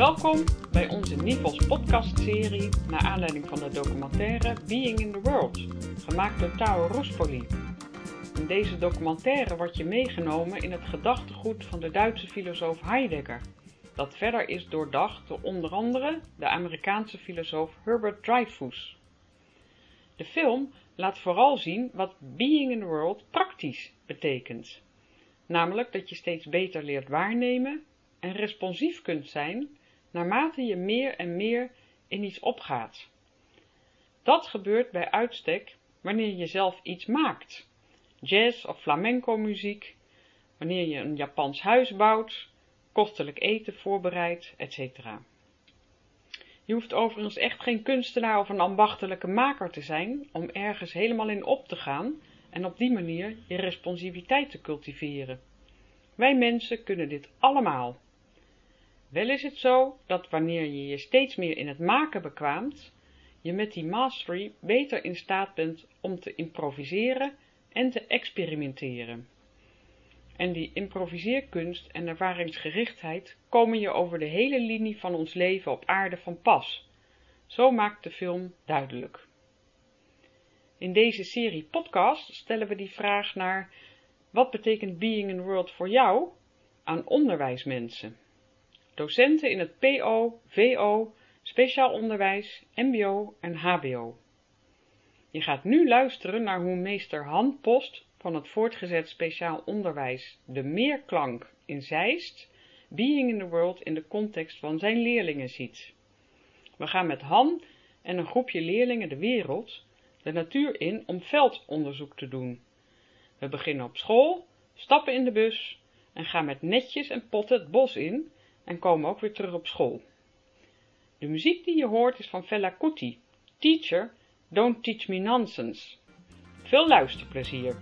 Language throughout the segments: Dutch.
Welkom bij onze Nivels podcastserie naar aanleiding van de documentaire Being in the World, gemaakt door Tao Ruspoli. In deze documentaire wordt je meegenomen in het gedachtegoed van de Duitse filosoof Heidegger, dat verder is doordacht door onder andere de Amerikaanse filosoof Herbert Dreyfus. De film laat vooral zien wat being in the world praktisch betekent. Namelijk dat je steeds beter leert waarnemen en responsief kunt zijn naarmate je meer en meer in iets opgaat. Dat gebeurt bij uitstek wanneer je zelf iets maakt. Jazz of flamenco muziek, wanneer je een Japans huis bouwt, kostelijk eten voorbereidt, etc. Je hoeft overigens echt geen kunstenaar of een ambachtelijke maker te zijn om ergens helemaal in op te gaan en op die manier je responsiviteit te cultiveren. Wij mensen kunnen dit allemaal. Wel is het zo dat wanneer je je steeds meer in het maken bekwaamt, je met die mastery beter in staat bent om te improviseren en te experimenteren. En die improviseerkunst en ervaringsgerichtheid komen je over de hele linie van ons leven op aarde van pas. Zo maakt de film duidelijk. In deze serie podcast stellen we die vraag naar wat betekent being in world voor jou aan onderwijsmensen. Docenten in het PO, VO, speciaal onderwijs, MBO en HBO. Je gaat nu luisteren naar hoe meester Han Post van het voortgezet speciaal onderwijs de meerklank in Zeist Being in the World in de context van zijn leerlingen ziet. We gaan met Han en een groepje leerlingen de wereld, de natuur in om veldonderzoek te doen. We beginnen op school, stappen in de bus en gaan met netjes en potten het bos in en komen ook weer terug op school. De muziek die je hoort is van Fela Kuti, Teacher, Don't Teach Me Nonsense. Veel luisterplezier!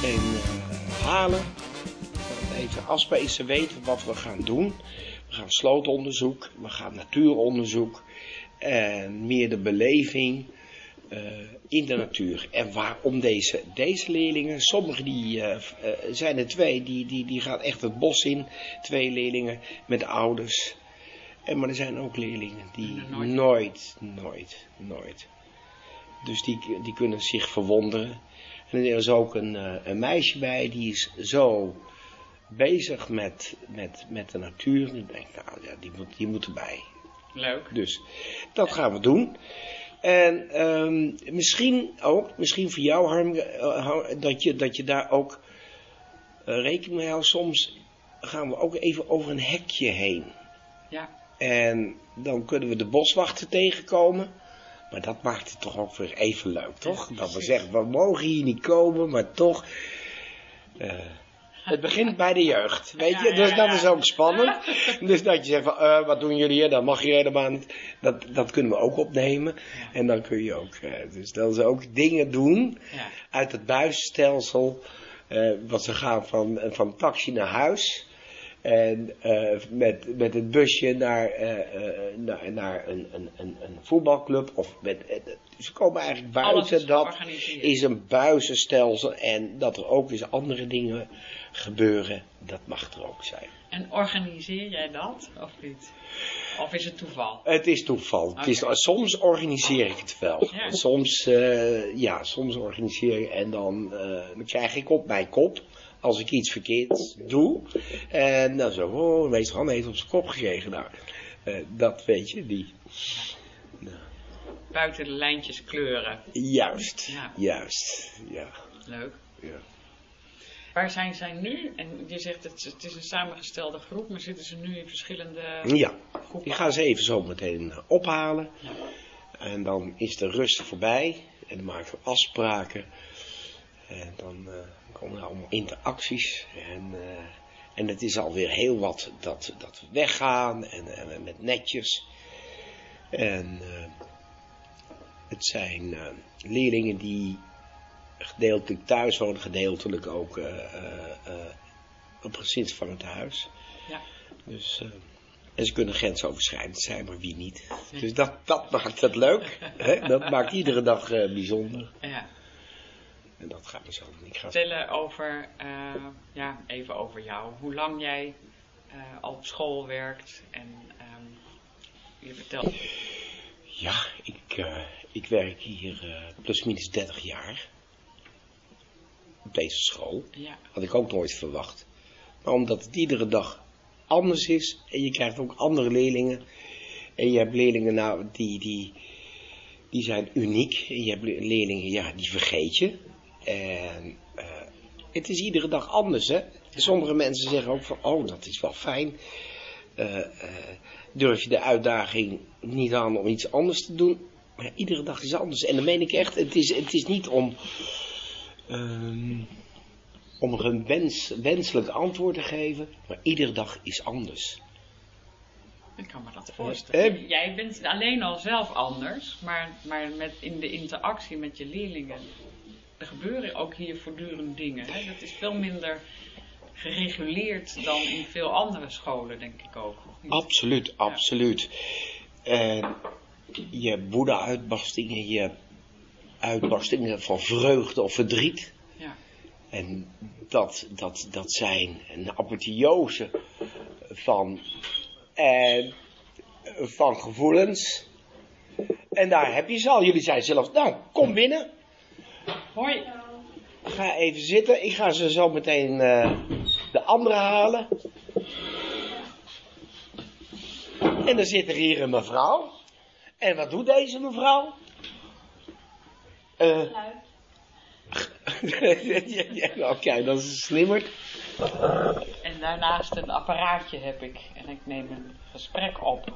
Meteen uh, halen. Even afspezen, weten wat we gaan doen. We gaan slootonderzoek, we gaan natuuronderzoek. En meer de beleving uh, in de natuur. En waarom deze, deze leerlingen, sommige die uh, zijn er twee, die, die, die gaan echt het bos in. Twee leerlingen met ouders. En, maar er zijn ook leerlingen die nooit, nooit, nooit, nooit. Dus die, die kunnen zich verwonderen. En er is ook een, een, meisje bij, die is zo bezig met, met, met de natuur. En ik denk, nou ja, die moet, die moet erbij. Leuk. Dus dat gaan we doen. En um, misschien ook, misschien voor jou Harm, uh, dat, je, dat je daar ook uh, rekening mee houdt. Soms gaan we ook even over een hekje heen. Ja. En dan kunnen we de boswachter tegenkomen. Maar dat maakt het toch ook weer even leuk, toch? Dat we zeggen, we mogen hier niet komen, maar toch... Uh, het begint bij de jeugd, weet je? Ja, dus dat ja. is ook spannend. dus dat je zegt van, uh, wat doen jullie hier? Dat mag je helemaal niet. Dat, dat kunnen we ook opnemen. En dan kun je ook, uh, dus dat ze ook dingen doen uit het buisstelsel. Uh, wat ze gaan van, van taxi naar huis. En uh, met, met het busje naar, uh, uh, naar, naar een, een, een, een voetbalclub. Of met, ze komen eigenlijk buiten. Dat is een buizenstelsel. En dat er ook eens andere dingen gebeuren. Dat mag er ook zijn. En organiseer jij dat of niet? Of is het toeval? Het is toeval. Het is, soms organiseer ik het wel. Ja. Soms, uh, ja, soms organiseer ik en dan, dan krijg ik op mijn kop als ik iets verkeerd doe. En dan zo, oh, meester Han heeft op zijn kop gekregen. Nou, uh, dat weet je, die. Buiten de lijntjes kleuren. Juist, Ja. juist, ja. Leuk. ja. Waar zijn zij nu? En je zegt het, het is een samengestelde groep, maar zitten ze nu in verschillende Ja, groepen? ik ga ze even zo meteen ophalen. Ja. En dan is de rust voorbij. En dan maken we afspraken. En dan eh, komen er allemaal interacties. En, eh, en het is alweer heel wat dat, dat we weggaan. En, en met netjes. En eh, het zijn eh, leerlingen die gedeeltelijk thuis wonen, gedeeltelijk ook op gezinsvangend huis. Ja. Dus, en ze kunnen grensoverschrijdend zijn, maar wie niet. Dus dat, dat maakt het leuk. Hè? Dat maakt iedere dag bijzonder. Ja. En dat gaat me zo. Ik ga Vertellen over, eh, ja, even over jou. Hoe lang jij eh, al op school werkt en ehm, je vertelt. Ja, ik, eh, ik werk hier plusminus 30 jaar. Op deze school. Ja, Had ik ook nooit verwacht. Maar omdat het iedere dag anders is. En je krijgt ook andere leerlingen. En je hebt leerlingen nou, die, die, die zijn uniek. En je hebt le- leerlingen, ja, die vergeet je. En eh, het is iedere dag anders, hè. Sommige mensen zeggen ook van, oh, dat is wel fijn. Eh, eh, durf je de uitdaging niet aan om iets anders te doen. Maar iedere dag is anders. En dan meen ik echt, het is, het is niet om, ehm, om er een wens, wenselijk antwoord te geven. Maar iedere dag is anders. ik kan me dat voorstellen. Jij bent alleen al zelf anders, maar, maar met, in de interactie met je leerlingen. Er gebeuren ook hier voortdurend dingen. Hè? Dat is veel minder gereguleerd dan in veel andere scholen, denk ik ook. Absoluut, absoluut. En je woede-uitbarstingen, je uitbarstingen van vreugde of verdriet. Ja. En dat, dat, dat zijn een apotheose van, eh, van gevoelens. En daar heb je ze al. Jullie zijn zelf, nou, kom binnen. Hoi. Ga even zitten. Ik ga ze zo meteen eh, de andere halen. En dan zit er hier een mevrouw. En wat doet deze mevrouw? Eh, ja, Oké, dat is slimmer. En daarnaast een apparaatje heb ik. En ik neem een gesprek op.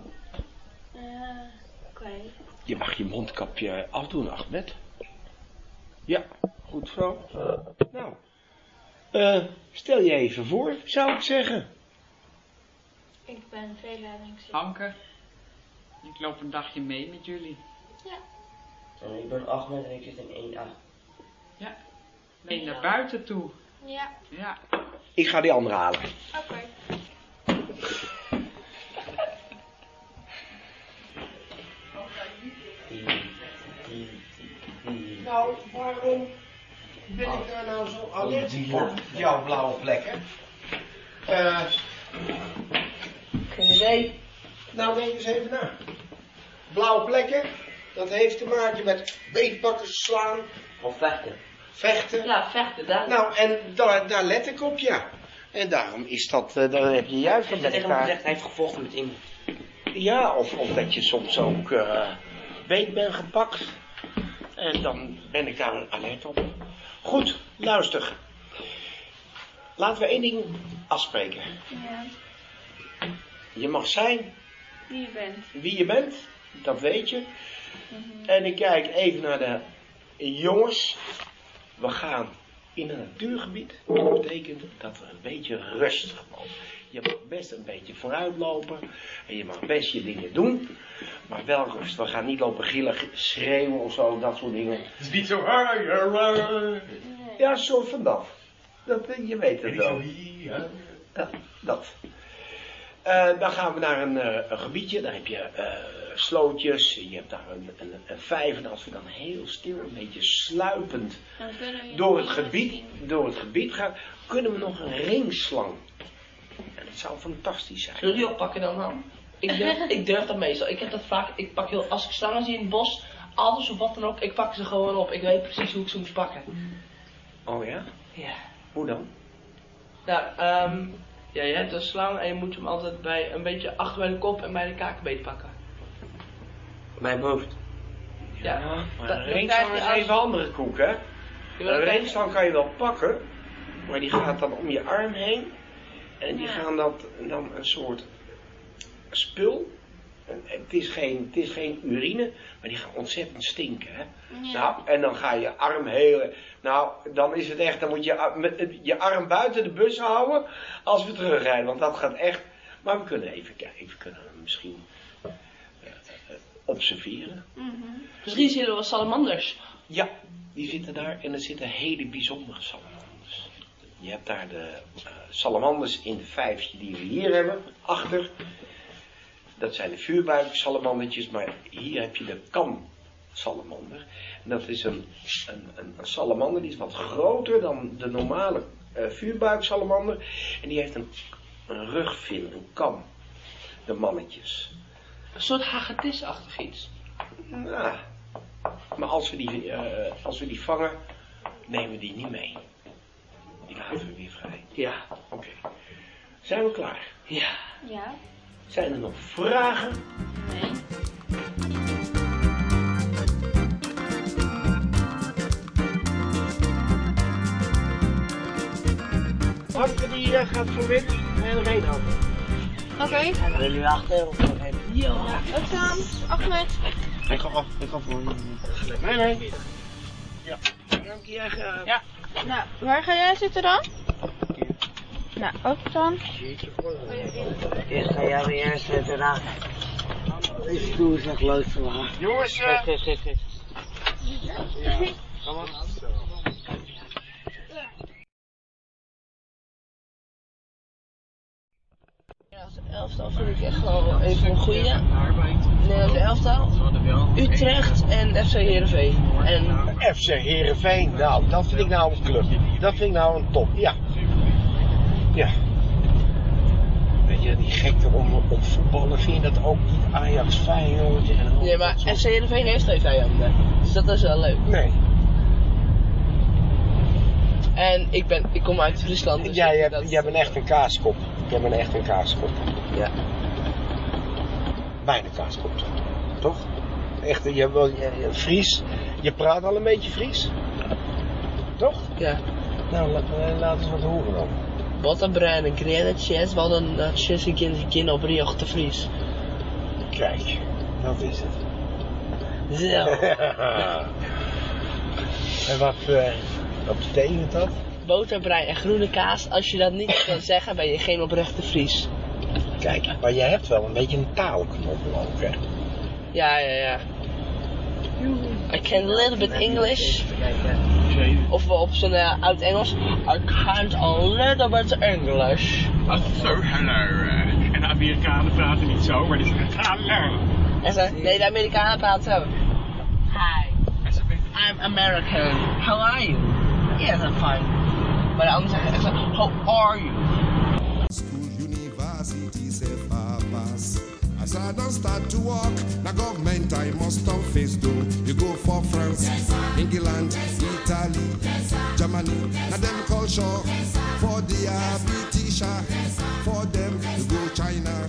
Eh, Oké. Je mag je mondkapje afdoen, Ahmed. Ja, goed zo. Nou, eh, stel je even voor, zou ik zeggen. Ik ben Veelering. Hanke. Ik loop een dagje mee met jullie. En ik ben Ahmed en ik zit in 1A. Ja. Nee, naar buiten toe. Ja, Ja. Ik ga die andere halen. oké. Nou, waarom ben ik daar nou zo allergisch voor? Jouw blauwe plekken. Eh, Geen idee. nou, denk eens even na. Blauwe plekken, dat heeft te maken met beetpakken, slaan, Of vechten. vechten. Ja, vechten, daar. Nou, en daar, daar let ik op, ja. En daarom is dat, eh, daar heb je juist Hij dat tegen gezegd, hij heeft gevochten met iemand. Ja, of, of dat je soms ook eh beet bent gepakt. En dan ben ik daar alert op. Goed, luister. Laten we één ding afspreken. Ja, Je mag zijn wie je bent. wie je bent, dat weet je. En ik kijk even naar de jongens. We gaan in een natuurgebied. Dat betekent dat er een beetje rust gewoon. Je mag best een beetje vooruit lopen. En je mag best je dingen doen. Maar wel rust. We gaan niet lopen gillen, schreeuwen of zo, dat soort dingen. Het is niet zo hard. Ja, een soort van dat. dat eh, je weet het wel. Ja, dat. Eh, dan gaan we naar een, eh, een gebiedje. Daar heb je eh, slootjes. Je hebt daar een, een, een vijver. En als we dan heel stil, een beetje sluipend door het gebied, door het gebied gaan, kunnen we nog een ringslang. En dat zou fantastisch zijn. Zullen die oppakken dan, Han? Ik durf, ik durf dat meestal. Ik heb dat vaak. Ik pak heel, als ik slangen zie in het bos, alles of wat dan ook, ik pak ze gewoon op. Ik weet precies hoe ik ze moet pakken. Oh ja? Ja. Hoe dan? Nou, ehm, ja, je hebt een slang en je moet hem altijd bij een beetje achter bij de kop en bij de kakenbeet pakken. Mijn hoofd. Ja. maar dat- een ringslang is als- even andere koek, hè? Een ringslang kan je wel pakken, maar die gaat dan om je arm heen. En die Ja. gaan dat dan een soort spul het, is geen, het is geen urine, maar die gaan ontzettend stinken. Hè? Ja. Nou, en dan ga je arm heel. Nou, dan is het echt, dan moet je a- met, je arm buiten de bus houden als we terugrijden. Want dat gaat echt. Maar we kunnen even kijken, we kunnen misschien eh, eh, observeren. Mhm. Misschien zien we wel salamanders. Ja, die zitten daar en er zitten hele bijzondere salamanders. Je hebt daar de eh, salamanders in de vijfje die we hier hebben, achter. Dat zijn de vuurbuiksalamandertjes, maar hier heb je de kamsalamander. En dat is een, een, een, een salamander die is wat groter dan de normale eh, vuurbuiksalamander. En die heeft een, een rugvin, een kam. De mannetjes. Een soort hagedisachtig iets. Nou, maar als we, die, eh, als we die vangen, nemen we die niet mee. Die laten we weer vrij. Ja. Oké. Zijn we klaar? Ja. Ja. Zijn er nog vragen? Nee. Hanneke die eh, gaat voor winst en Reinhard. Oké. Wil je achter of nog even? Ja. Opstaan. Ahmed. Ik ga af, ik ga voor Nee, nee. Ja. Dank je. eh, Ja. Nou, waar ga jij zitten dan? Nou, opstaan. Eerst ga jij weer eerst zitten dan. Is stoer zeg leuk te maken. Jongens, eh, Zit, zit, zit. Nederlandse elftal vind ik echt wel even een goeie. Nederlandse elftal. Utrecht en FC Heerenveen. En FC Heerenveen. Nou, dat vind ik nou een club. Dat vind ik nou een top. Ja. Ja. Weet je, die gekte om, om voetballen, vind je dat ook niet? Ajax, Feyenoord nee, maar FC Heerenveen heeft geen vijanden. Dus dat is wel leuk. Nee. En ik, ben, ik kom uit Friesland. Dus Ja, jij, dat- jij bent echt een kaaskop. Jij bent echt een kaaskop. Ja. Bijna kaaskop. Toch? Echt, je, wel- Fries. Je praat al een beetje Fries. Toch? Ja. Nou, laat, eh, eens wat horen dan. Wat een bruin, een grene chess, wat een uh, ik in kin op Rio de Vries. Kijk, dat is het. Zo. en wat, eh, wat betekent dat? Boterbrei en groene kaas, als je dat niet kan zeggen, ben je geen oprechte Fries. Kijk, maar jij hebt wel een beetje een taalknobbel ook, hè? Ja, ja, ja. I can a little bit English. Of op zijn uh, oud Engels. I can't a little bit English. Als het zo, hallo. eh, en de Amerikanen praten niet zo, maar die zeggen hallo. En ze, nee, de Amerikanen praten zo. Hi, I'm American. How are you? Yes, I'm zeggen how are you? School, university, say. As I don't start to walk, the government I must on face do. You go for France, England, Italy, Germany, now them culture for the uh, British, uh, for them to go China,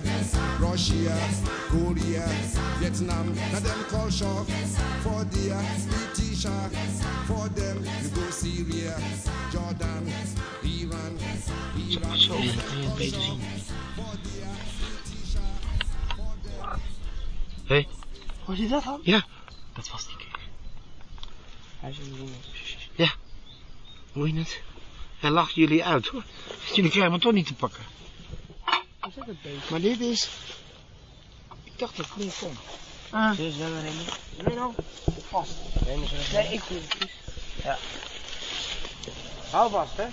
Russia, Korea, Vietnam, now them culture for the uh, British, for them you go Syria, Jordan, Iran, Iraq. Zo, dan kan je het beter zien. Hé, Hoor je dat dan? ja, dat was die keer. Hij is een jongen. Ja, hoor je het? Hij lacht jullie uit hoor. Jullie krijgen me toch niet te pakken. Hoe zit het beter? Maar dit is... Ik dacht dat het niet kon. Dus wel een Nee nou, vast. Nee, ik doe het. Hou vast hè.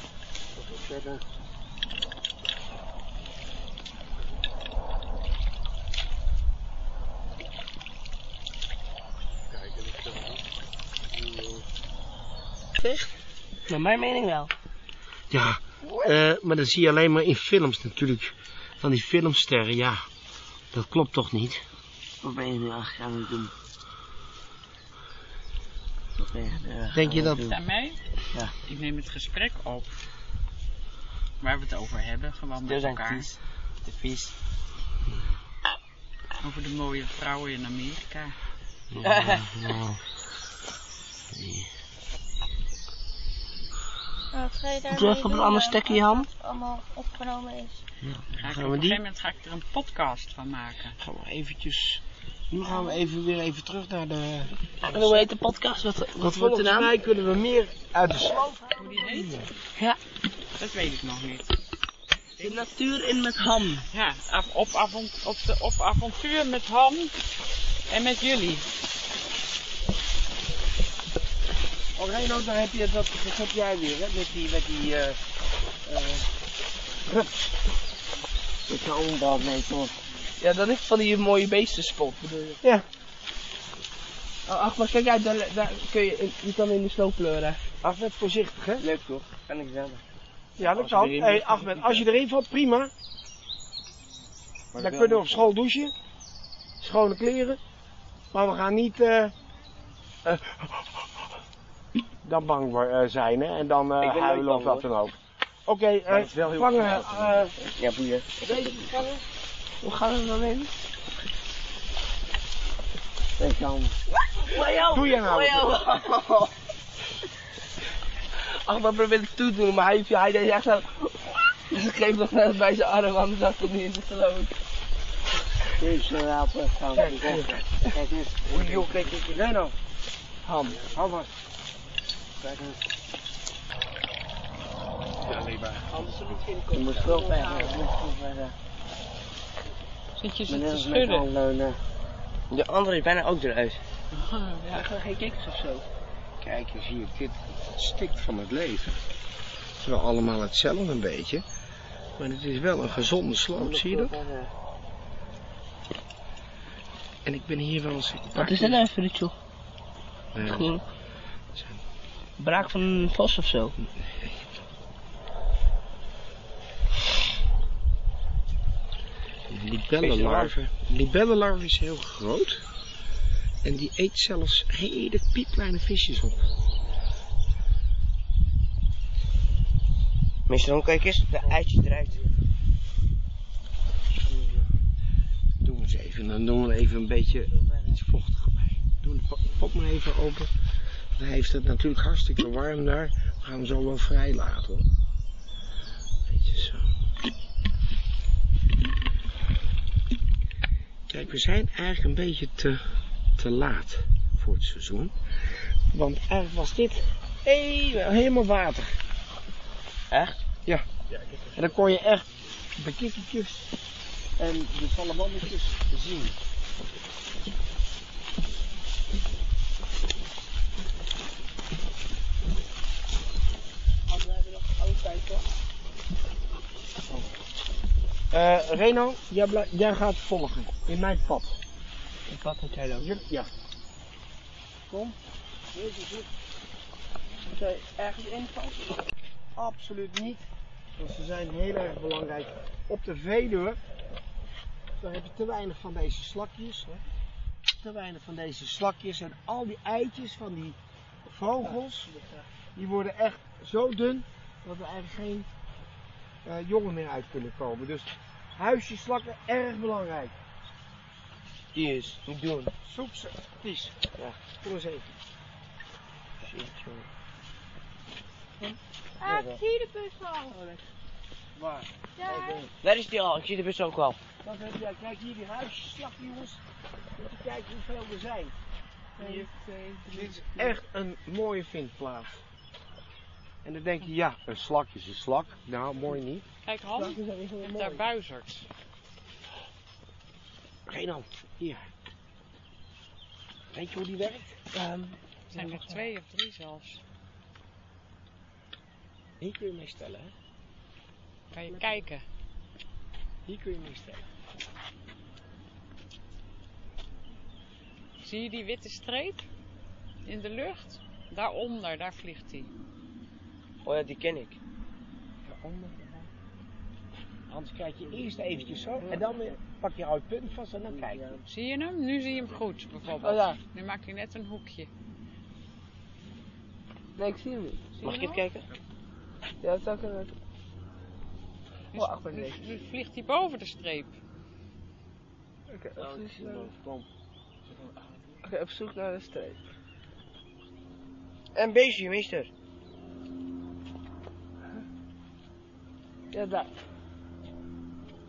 Naar mijn mening wel. Ja, eh, maar dat zie je alleen maar in films natuurlijk. Van die filmsterren, ja. Dat klopt toch niet? Wat ben je nu eigenlijk aan het doen? Wat ben je eigenlijk Denk je dat-? Daarmee? Ja. Ik neem het gesprek op. Waar we het over hebben, gewoon met zijn elkaar. vies. Te vies. Over de mooie vrouwen in Amerika. Ja, nou. Nee. Nou, ga je even op een ander stekje, Han. allemaal opgenomen is. Ga ik, Gaan op we een die? gegeven moment ga ik er een podcast van maken. Gaan we eventjes... Nu gaan we even weer even terug naar de... En hoe heet de podcast? Wat, wat wordt de volgens naam? mij kunnen we meer uit de sloot Hoe die heet? Ja. Dat weet ik nog niet. De natuur in met ham. Ja, op, avont, op, de, op avontuur met Han en met jullie. Oh Reno, daar heb je dat, dat heb jij weer, hè? Met die, met die, eh, eh, rups. Met je onderbouw mee, toch? Ja, dat is van die mooie beestenspot, bedoel je? Ja. Oh, ach, maar kijk uit, daar, daar kun je, je kan in de sloop pleuren. Ahmed, voorzichtig, hè? Leuk toch? Kan ik zelf. Ja, dat kan. Hé, moet, Ahmed, dan- als je erin valt, prima. Dan kunnen we op school douchen. Schone kleren. Maar we gaan niet, eh, eh, dan bang voor, eh, zijn, hè? En dan eh, Ik huilen of wat dan ook. Oké, eh, Maar het is wel heel vangen, eh, Ja, boeien. deze vangen. Hoe gaat het dan in? Deze kant. Doe je nou? Ach, maar probeer het toe te doen, maar hij, hij deed echt zo... Ze geeft nog net bij zijn arm, anders zat hij niet in de sloot. Dus uh, helpen gaan we Kijk eens. Joh, kijk, kijk, kijk. Reno, Ham. hou vast. Er niet in Je moet veel verder. Je moet veel verder. Zit je ze Meneer te schudden? De andere is bijna ook eruit. Ja. geen kikkers of zo. Kijk eens hier, dit stikt van het leven. Het is wel allemaal hetzelfde een beetje. Maar het is wel een gezonde sloot, zie je dat? En ik ben hier wel eens... Wat is dat nou voor iets, joh? Groen. Braak van een vos of zo. libellenlarve. Libellenlarve is heel groot. En die eet zelfs hele piepkleine visjes op. Meester, hoe kijk eens, de eitjes eruit. Doen we eens even. Dan doen we even een beetje iets vochtiger bij. Doe de po- pot maar even open. Hij heeft het natuurlijk hartstikke warm daar. We gaan hem zo wel vrij laten. Beetje zo. Kijk, we zijn eigenlijk een beetje te, te laat voor het seizoen. Want eigenlijk was dit helemaal water. Echt? Ja. En dan kon je echt de kikkertjes en de salamandertjes zien. Eh Reno, jij, jij gaat volgen in mijn pad. Wat moet jij dan? Ja. ja. Kom. Deze zit. Moet jij ergens invallen? Absoluut niet. Want ze zijn heel erg belangrijk. Op de Veluwe, daar heb je te weinig van deze slakjes. Hè? Te weinig van deze slakjes. En al die eitjes van die vogels, die worden echt zo dun dat er eigenlijk geen eh, jongen meer uit kunnen komen. Dus huisjes slakken, erg belangrijk. Die is, niet doen. Soep ze. Ja, kom eens even. Shit, jongen. Ah, ik zie de bus al. Waar? Daar. Daar is die al, ik zie de bus ook al. Dat heb jij. Kijk hier, die huisjes slakken, jongens. Moet je kijken hoeveel er zijn. Dit is echt een mooie vindplaats. En dan denk je, ja, een slak is een slak. Nou, mooi niet. Kijk, Han, je hebt daar buizerds. Renan, hier. Weet je hoe die werkt? Ehm, Er zijn er twee of drie zelfs. Hier kun je mee stellen, hè? Kan je kijken. Hier kun je mee stellen. Zie je die witte streep in de lucht? Daaronder, daar vliegt hij. Oh ja, die ken ik. Hans, kijk je eerst eventjes zo. En dan pak je uit punt vast en dan kijk je. Zie je hem? Nu zie je hem goed, bijvoorbeeld. Oh ja. Nu maakt hij net een hoekje. Nee, ik zie hem niet. Zie Mag je ik even kijken? Ja, dat zou kunnen. Nu, Oh, achter nu- deze. nu vliegt hij boven de streep. Oké, Oh, op, ik zie hem. Kom. Oké, op zoek naar de streep. Een beestje, meester. Ja, daar.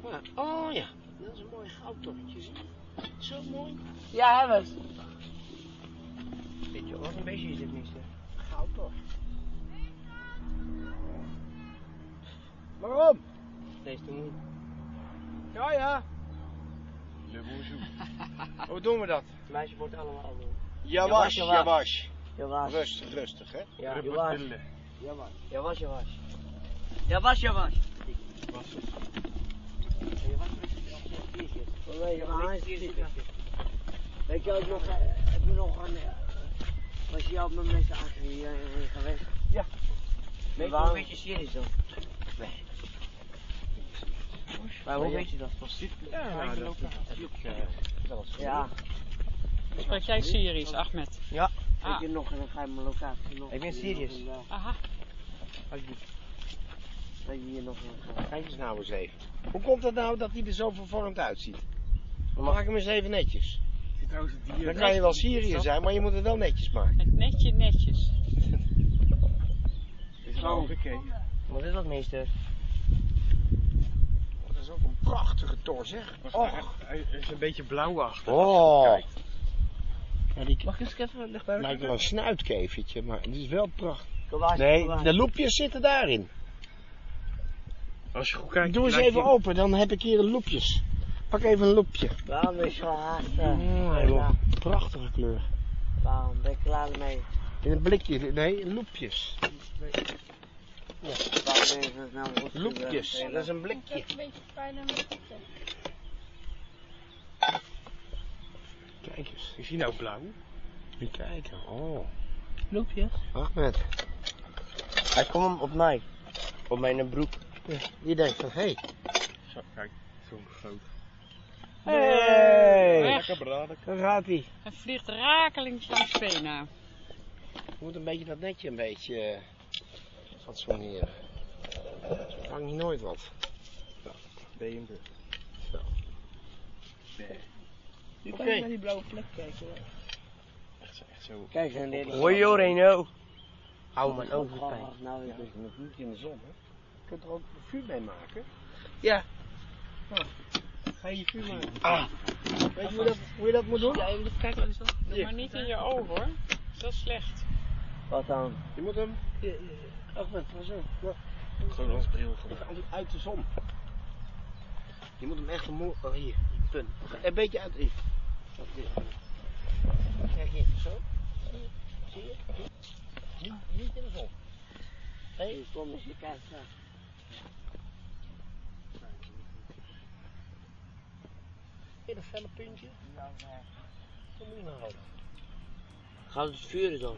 Maar, oh ja, dat is een mooi goudtorretje. zie je? Zo mooi. Ja, hebben het. Beetje wat een beetje is het minste. Goud toch? Waarom? Deze doen we niet. Ja, ja. Le bonjour. Hoe doen we dat? Het meisje wordt allemaal doen. Jawas, Jawas, jawas. Was. Rustig, rustig, hè? Ja, Je was. Rubberdille. Je was. Ja was, ja was. Je was, was. Was was. Weet je ook nog, eh, heb je nog een, eh, was je ook met mensen achter hier eh, geweest? Weet je Waarom? hoe weet je Syrisch dan? Nee. Maar hoe weet je dat? Ja, nou, dat heb ik wel eens Ja, Spreek jij Syrisch, Ahmed? Ja. Ah. weet je nog een geheime locatie nog? Ik ben Syrisch. Ja, Aha. Dat je hier nog een Kijk eens nou eens even. Hoe komt het nou dat hij er zo vervormd uitziet? Maak hem eens even netjes. Het. Dan kan je wel Syriër zijn, maar je moet het wel netjes maken. Het netje netjes. Is het ook oké? Wat is dat meester? Dat is ook een prachtige tor, zeg. Och, hij is een beetje blauwachtig. Oh. Ja, die Mag ik eens even dichtbij? lijkt wel een snuitkevertje, maar het is wel prachtig. Nee, de loepjes zitten daarin. Als je goed kijkt. Doe eens even open, dan heb ik hier een loepjes. Pak even een loepje. Waarom is zo haast? Oh, eh, ja, prachtige kleur. Waarom ben je klaar mee? In een blikje, nee, loepjes. Snel goed? Loepjes, dat is een blikje. een beetje pijn aan mijn voeten. Kijk eens, Is hij nou blauw? je kijken. Oh, Loopjes. Ahmed. Hij komt op mij. Op mijn broek. Die denkt van, hé. Hey. Zo, kijk, zo'n groot. Hey. Lekker braden. Daar gaat hij. Hij vliegt rakelings langs Vena. Je moet een beetje dat netje een beetje eh, fatsoeneren. Zo vang je nooit wat. Ben je hem terug? Nu kan je naar die blauwe plek kijken. Echt, zo- echt zo. Kijk, en dit is... Hoi joh Reno. Hou mijn ogen Oh, pijn. Nou, het is een vuurtje in de zon, hè? Je kunt er ook een vuur mee maken. Ja. Ga je je vuur maken. Ah. Weet je hoe, dat, hoe je dat moet doen? Ja, even kijken wat is dat? Doe maar niet in je ogen hoor. Dat is slecht. Wat dan? Je moet hem Ahmed, wat zo? Gewoon als bril gewoon. even uit- de zon. Je moet hem echt omhoog. Oh, hier, punt. Een beetje uit. Hier. Kijk hier, zo. Zie je? Zie je? Niet, in de zon. Hé, kom eens, je kijkt zo. In een felle puntje. Moet je nou houden. Gaat het vuren dan?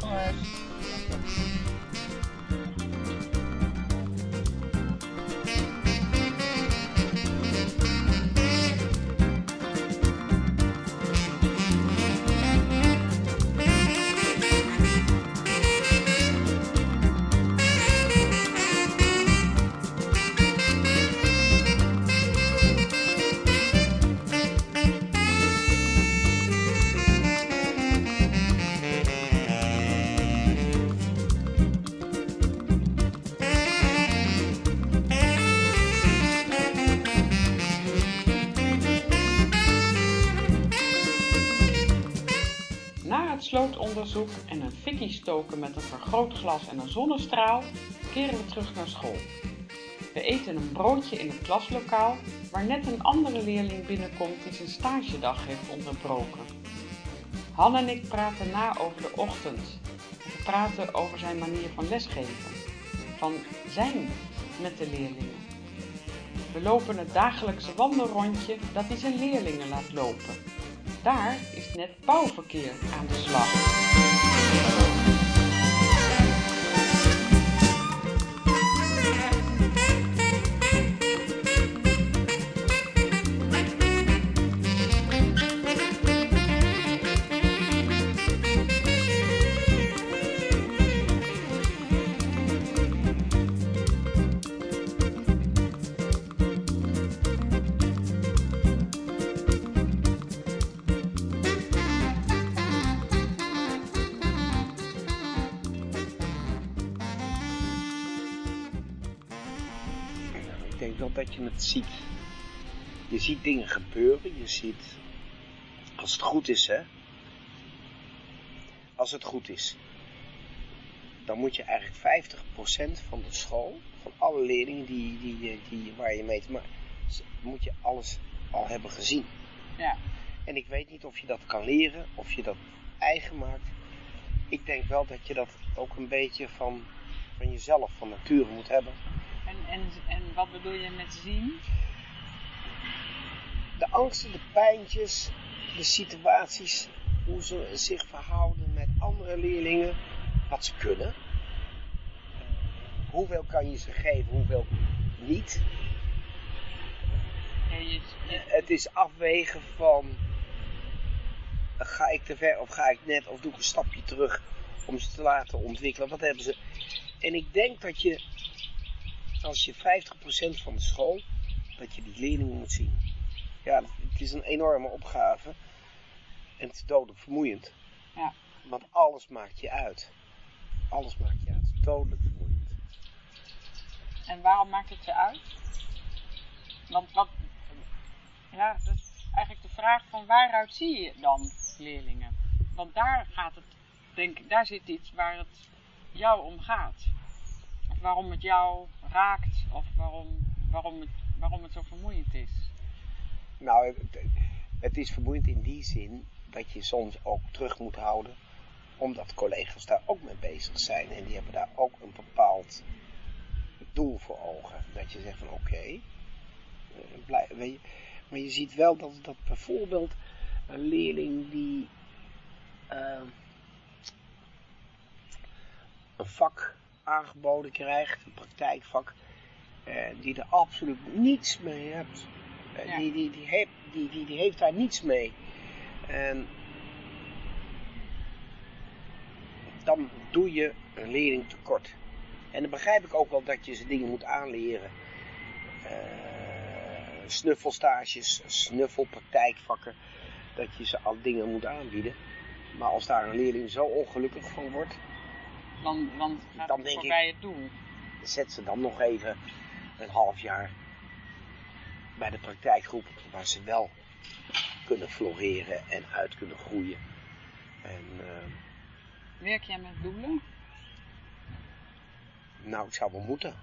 Na slootonderzoek en een fikkie stoken met een vergrootglas en een zonnestraal keren we terug naar school. We eten een broodje in het klaslokaal waar net een andere leerling binnenkomt die zijn stagedag heeft onderbroken. Han en ik praten na over de ochtend. We praten over zijn manier van lesgeven. Van zijn met de leerlingen. We lopen het dagelijkse wandelrondje dat hij zijn leerlingen laat lopen. Daar is net bouwverkeer aan de slag. Denk wel dat je het ziet. Je ziet dingen gebeuren, je ziet, als het goed is hè, als het goed is, dan moet je eigenlijk 50% van de school, van alle leerlingen die, die, die, waar je mee te maken, moet je alles al hebben gezien. Ja. En ik weet niet of je dat kan leren, of je dat eigen maakt. Ik denk wel dat je dat ook een beetje van, van jezelf, van nature moet hebben. En, en, en wat bedoel je met zien? De angsten, de pijntjes, de situaties, hoe ze zich verhouden met andere leerlingen, wat ze kunnen. Hoeveel kan je ze geven, hoeveel niet. Ja, je, je- Het is afwegen van, ga ik te ver of ga ik net of doe ik een stapje terug om ze te laten ontwikkelen. Wat hebben ze? En ik denk dat je, als je 50% van de school, dat je die leerlingen moet zien. Ja, het is een enorme opgave. En het is dodelijk vermoeiend. Ja. Want alles maakt je uit. Alles maakt je uit. Dodelijk vermoeiend. En waarom maakt het je uit? Want wat, ja, dat is eigenlijk de vraag van waaruit zie je dan leerlingen? Want daar gaat het, denk ik, daar zit iets waar het jou om gaat. Of waarom het jou raakt, of waarom, waarom, het, waarom het zo vermoeiend is. Nou, het, het is vermoeiend in die zin dat je soms ook terug moet houden, omdat collega's daar ook mee bezig zijn en die hebben daar ook een bepaald doel voor ogen. Dat je zegt van oké, eh, maar je ziet wel dat, dat bijvoorbeeld een leerling die eh, een vak aangeboden krijgt, een praktijkvak, eh, die er absoluut niets mee hebt. Eh, Ja. die, die, die, heeft, die, die, die heeft daar niets mee. En dan doe je een leerling tekort. En dan begrijp ik ook wel dat je ze dingen moet aanleren. Eh, snuffelstages, snuffelpraktijkvakken. Dat je ze al dingen moet aanbieden. Maar als daar een leerling zo ongelukkig van wordt, Dan, dan gaat Dan het denk voorbij het doel. zet ze dan nog even een half jaar bij de praktijkgroep waar ze wel kunnen floreren en uit kunnen groeien. En eh, Werk jij met doelen? nou, ik zou wel moeten.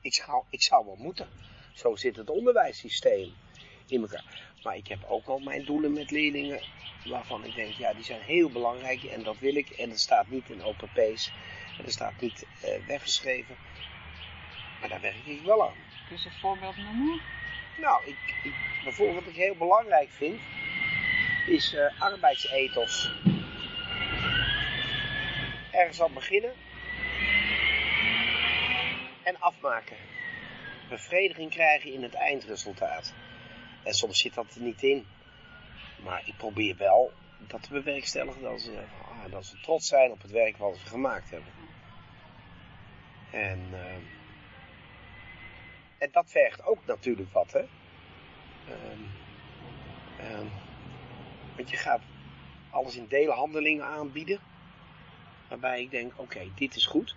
Ik zou, ik zou wel moeten. Zo zit het onderwijssysteem in elkaar. Maar ik heb ook wel mijn doelen met leerlingen waarvan ik denk, ja, die zijn heel belangrijk en dat wil ik. En dat staat niet in OPP's en dat staat niet eh, weggeschreven. Maar daar werk ik wel aan. Kun je een voorbeeld noemen? Nou, ik, ik, bijvoorbeeld wat ik heel belangrijk vind, is eh arbeidsethos. Ergens aan beginnen en afmaken. Bevrediging krijgen in het eindresultaat. En soms zit dat er niet in. Maar ik probeer wel dat te bewerkstelligen dat ze, ah, dat ze trots zijn op het werk wat ze gemaakt hebben. En, eh, en dat vergt ook natuurlijk wat, hè. Ehm, ehm, want je gaat alles in deelhandelingen aanbieden. Waarbij ik denk, oké, dit is goed.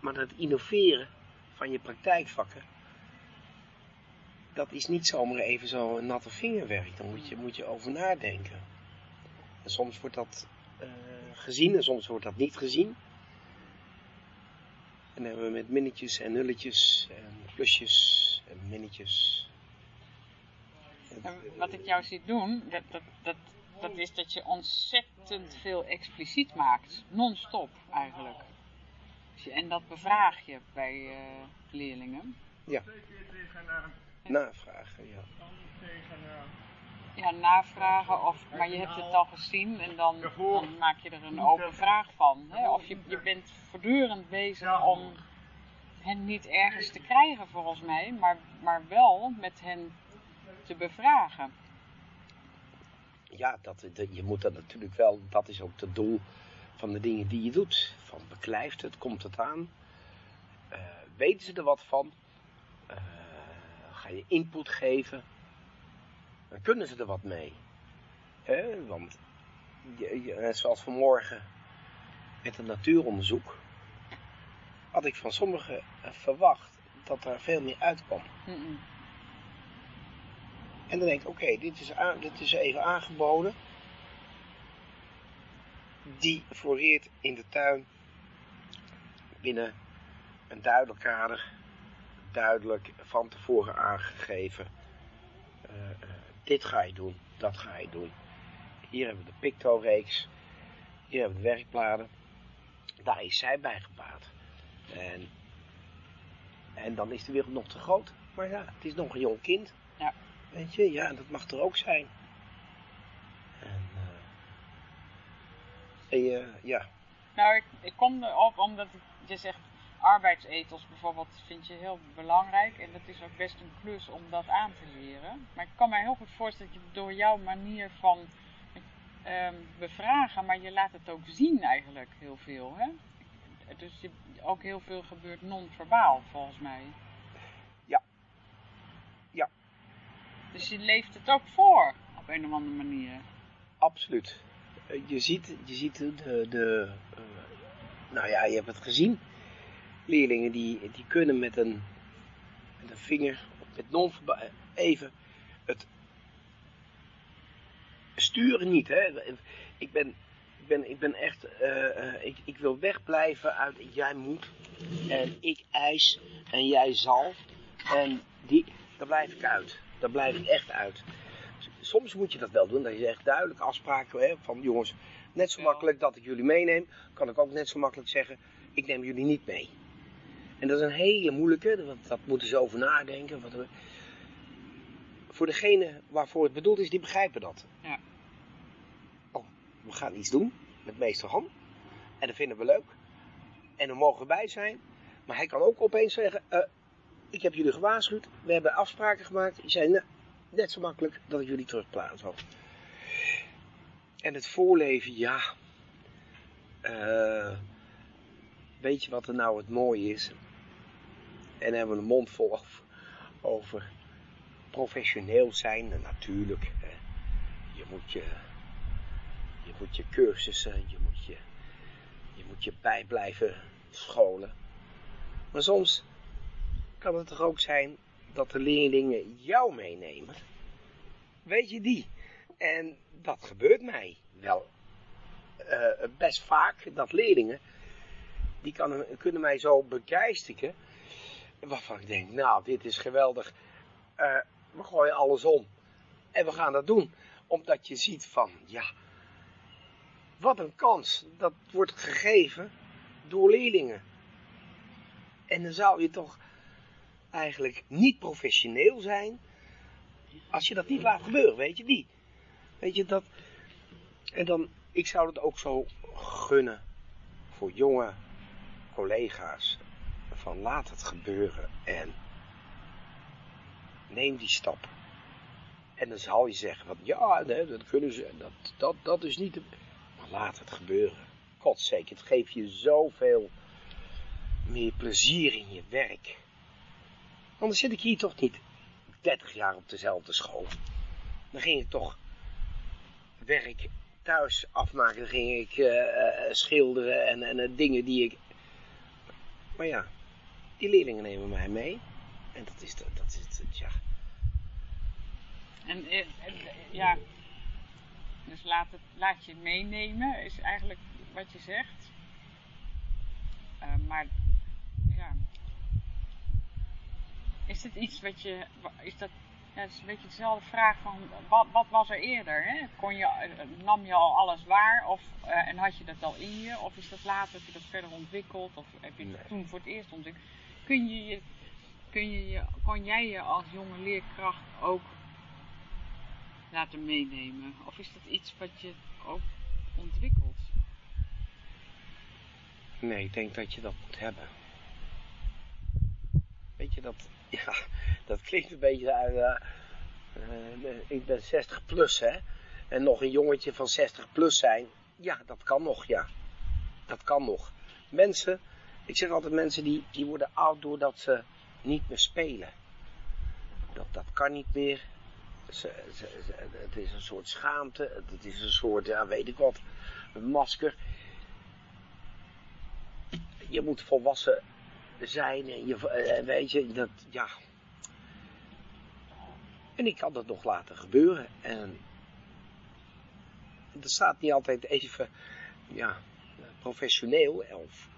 Maar het innoveren van je praktijkvakken, dat is niet zomaar even zo een natte vingerwerk. Daar moet je, moet je over nadenken. En soms wordt dat eh, gezien en soms wordt dat niet gezien. En dan hebben we met minnetjes en nulletjes en plusjes en minnetjes. En wat ik jou zie doen, dat, dat, dat, dat is dat je ontzettend veel expliciet maakt. Non-stop eigenlijk. Je- En dat bevraag je bij eh, leerlingen. Navragen, ja. Ja, navragen, of, maar je hebt het al gezien en dan, dan maak je er een open vraag van. Hè? Of je, je bent voortdurend bezig om hen niet ergens te krijgen volgens mij, maar, maar wel met hen te bevragen. Ja, dat, dat- je moet dat natuurlijk wel, dat is ook het doel van de dingen die je doet. Van beklijft het, komt het aan? Eh, weten ze er wat van? Eh, ga je input geven? Dan kunnen ze er wat mee. Want, je, zoals vanmorgen met het natuuronderzoek. had ik van sommigen eh, verwacht dat er veel meer uitkwam. En dan denk ik, oké, dit, is dit is even aangeboden. Die floreert in de tuin binnen een duidelijk kader, duidelijk van tevoren aangegeven. Eh, eh, dit ga je doen, dat ga je doen. Hier hebben we de Picto-reeks, hier hebben we de werkbladen. Daar is zij bij gebaat. En, en dan is de wereld nog te groot. Maar ja, het is nog een jong kind. Ja. Weet je, ja, dat mag er ook zijn. En, eh, en ja, Nou, ik, ik kom erop omdat je zegt arbeidsethos bijvoorbeeld vind je heel belangrijk. En dat is ook best een klus om dat aan te leren. Maar ik kan me heel goed voorstellen dat je door jouw manier van ehm, bevragen, maar je laat het ook zien eigenlijk heel veel. Hè? Dus je, ook heel veel gebeurt non-verbaal volgens mij. Ja. Ja. Dus je leeft het ook voor op een of andere manier. absoluut. Eh, Je ziet, je ziet de, de, de eh, nou ja, je hebt het gezien. Leerlingen die, die kunnen met een, met een vinger, met non even het sturen niet. Hè? Ik ben, ik ben, ik ben echt, eh, eh, ik, ik wil wegblijven uit jij moet en ik eis en jij zal. En die, daar blijf ik uit. Daar blijf ik echt uit. Soms moet je dat wel doen, dat je echt duidelijk afspraken hè, van jongens, net zo makkelijk dat ik jullie meeneem, kan ik ook net zo makkelijk zeggen, ik neem jullie niet mee. En dat is een hele moeilijke, want dat moeten ze over nadenken. Wat we- Voor degene waarvoor het bedoeld is, die begrijpen dat. Ja. Oh, we gaan iets doen met meester Han. En dat vinden we leuk. En er mogen we bij zijn. Maar hij kan ook opeens zeggen, eh, ik heb jullie gewaarschuwd. We hebben afspraken gemaakt. Je zei, nou, net zo makkelijk dat ik jullie terugplaats had. En het voorleven, ja. Eh, weet je wat er nou het mooie is? En hebben een mond vol over, professioneel zijn. Natuurlijk, je moet je, je moet je cursussen, je moet je, je moet je bij blijven scholen. Maar soms kan het toch ook zijn dat de leerlingen jou meenemen. Weet je die? En dat gebeurt mij wel eh, best vaak, dat leerlingen, die kan, kunnen mij zo begeisteren, waarvan ik denk, nou, dit is geweldig, Eh, we gooien alles om en we gaan dat doen. Omdat je ziet van, ja, wat een kans, dat wordt gegeven door leerlingen. En dan zou je toch eigenlijk niet professioneel zijn, als je dat niet laat gebeuren, weet je die. Weet je dat, en dan, ik zou het ook zo gunnen voor jonge collega's, van laat het gebeuren en neem die stap. En dan zal je zeggen, van, ja, dat kunnen ze, dat, dat, dat is niet, de... maar laat het gebeuren. Godzijdank, het geeft je zoveel meer plezier in je werk. Anders zit ik hier toch niet 30 jaar op dezelfde school. Dan ging ik toch werk thuis afmaken. Dan ging ik eh, eh, schilderen en, en eh, dingen die ik... Maar ja, die leerlingen nemen mij mee. En dat is, de- dat is het, ja. En, eh, en, eh, ja, dus laat, het, laat je meenemen, is eigenlijk wat je zegt. Eh, maar, ja. Is dit iets wat je, is dat, ja, het is een beetje dezelfde vraag van, wat, wat was er eerder? Hè? Kon je, nam je al alles waar of, en had je dat al in je? Of is dat later, heb je dat verder ontwikkeld? Of heb je het Nee. toen voor het eerst ontwikkeld? Kun je kun je kon jij je als jonge leerkracht ook laten meenemen? Of is dat iets wat je ook ontwikkelt? Nee, ik denk dat je dat moet hebben. Weet je, dat, ja, dat klinkt een beetje uit, eh, eh, ik ben 60 plus, hè. En nog een jongetje van 60 plus zijn, ja, dat kan nog, ja. Dat kan nog. Mensen, ik zeg altijd mensen die, die worden oud doordat ze niet meer spelen. Dat, dat kan niet meer. Ze, het is een soort schaamte, het is een soort, ja, weet ik wat, masker je moet volwassen zijn. En je, eh, weet je, dat, ja. En ik kan dat nog laten gebeuren. En dat staat niet altijd even, ja, professioneel. Of,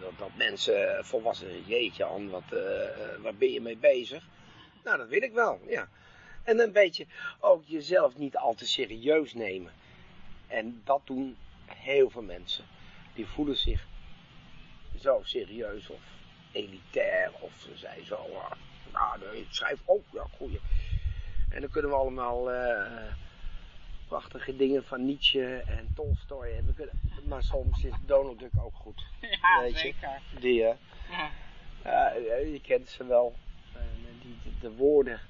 dat, dat mensen volwassen, jeetje aan, wat, eh, waar ben je mee bezig? Nou, dat wil ik wel, ja. En een beetje ook jezelf niet al te serieus nemen. En dat doen heel veel mensen. Die voelen zich zo serieus of elitair. Of ze zijn zo, ah, nou, ik schrijf ook, ja, goeie. En dan kunnen we allemaal eh, prachtige dingen van Nietzsche en Tolstoy. En we kunnen, maar soms is Donald Duck ook goed. Ja, Weet je? zeker. Die, hè? Ja. Je kent ze wel. En die, de, de woorden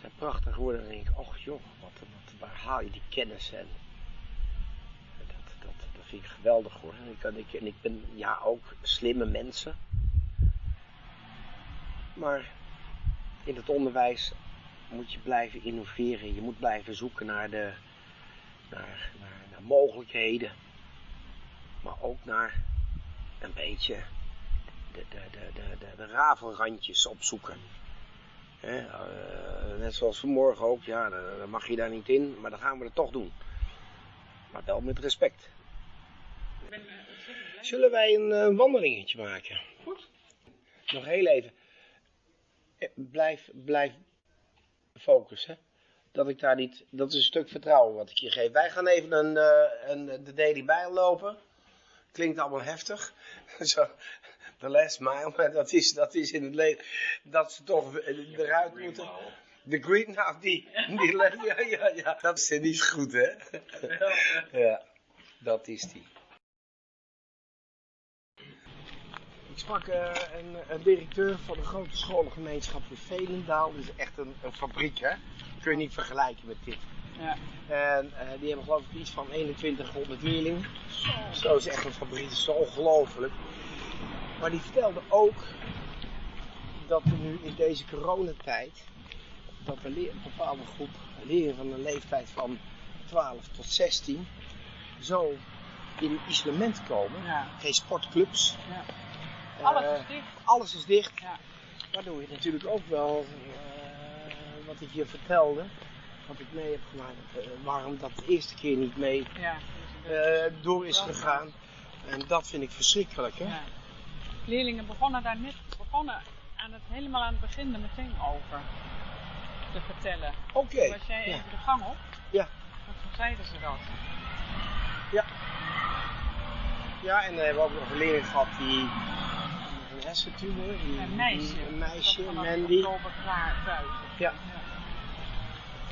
zijn prachtige woorden. En dan denk ik, och joh, wat, wat, waar haal je die kennis en dat, dat, dat vind ik geweldig hoor. En ik, en ik, en ik ben ja ook slimme mensen. Maar in het onderwijs moet je blijven innoveren. Je moet blijven zoeken naar de naar, naar, naar mogelijkheden. Maar ook naar een beetje de, de, de, de, de, rafelrandjes opzoeken. Eh, net zoals vanmorgen ook, ja, dan, mag je daar niet in, maar dan gaan we het toch doen. Maar wel met respect. Zullen wij een eh, wandelingetje maken? Goed. Nog heel even. Eh, Blijf, blijf focussen. Dat ik daar niet, dat is een stuk vertrouwen wat ik je geef. Wij gaan even een, eh, een, de Daily Bijl lopen. Klinkt allemaal heftig. Zo, de last mile, maar dat is, dat is in het leven, dat ze toch eruit moeten. De green, nou die, die ja, ja, ja, dat is niet goed hè. Ja, dat is die. Ik sprak eh, een, een directeur van een grote scholengemeenschap in Velendaal. Dat is echt een, een fabriek hè. Kun je niet vergelijken met dit. Ja. En eh, die hebben geloof ik iets van 2100 leerlingen. Zo is echt een fabriek, dat is zo ongelooflijk. Maar die vertelde ook dat er nu in deze coronatijd, dat leer- een bepaalde groep leerlingen van een leeftijd van 12 tot 16 zo in isolement komen. Ja. Geen sportclubs. Ja. Eh, Alles is dicht. Alles is dicht. Ja. Waardoor je natuurlijk ook wel, eh, wat ik je vertelde, wat ik mee heb gemaakt, eh, waarom dat de eerste keer niet mee Ja. eh, door is gegaan. En dat vind ik verschrikkelijk, hè? Ja. Leerlingen begonnen daar net, begonnen aan het, helemaal aan het begin er meteen over te vertellen. Oké. Was jij Ja. even de gang op, Ja. toen zeiden ze dat. ja, en dan hebben we ook nog een leerling gehad die een hersentumor, die, Een meisje. een meisje, Dat Mandy. klaar thuis is. Ja.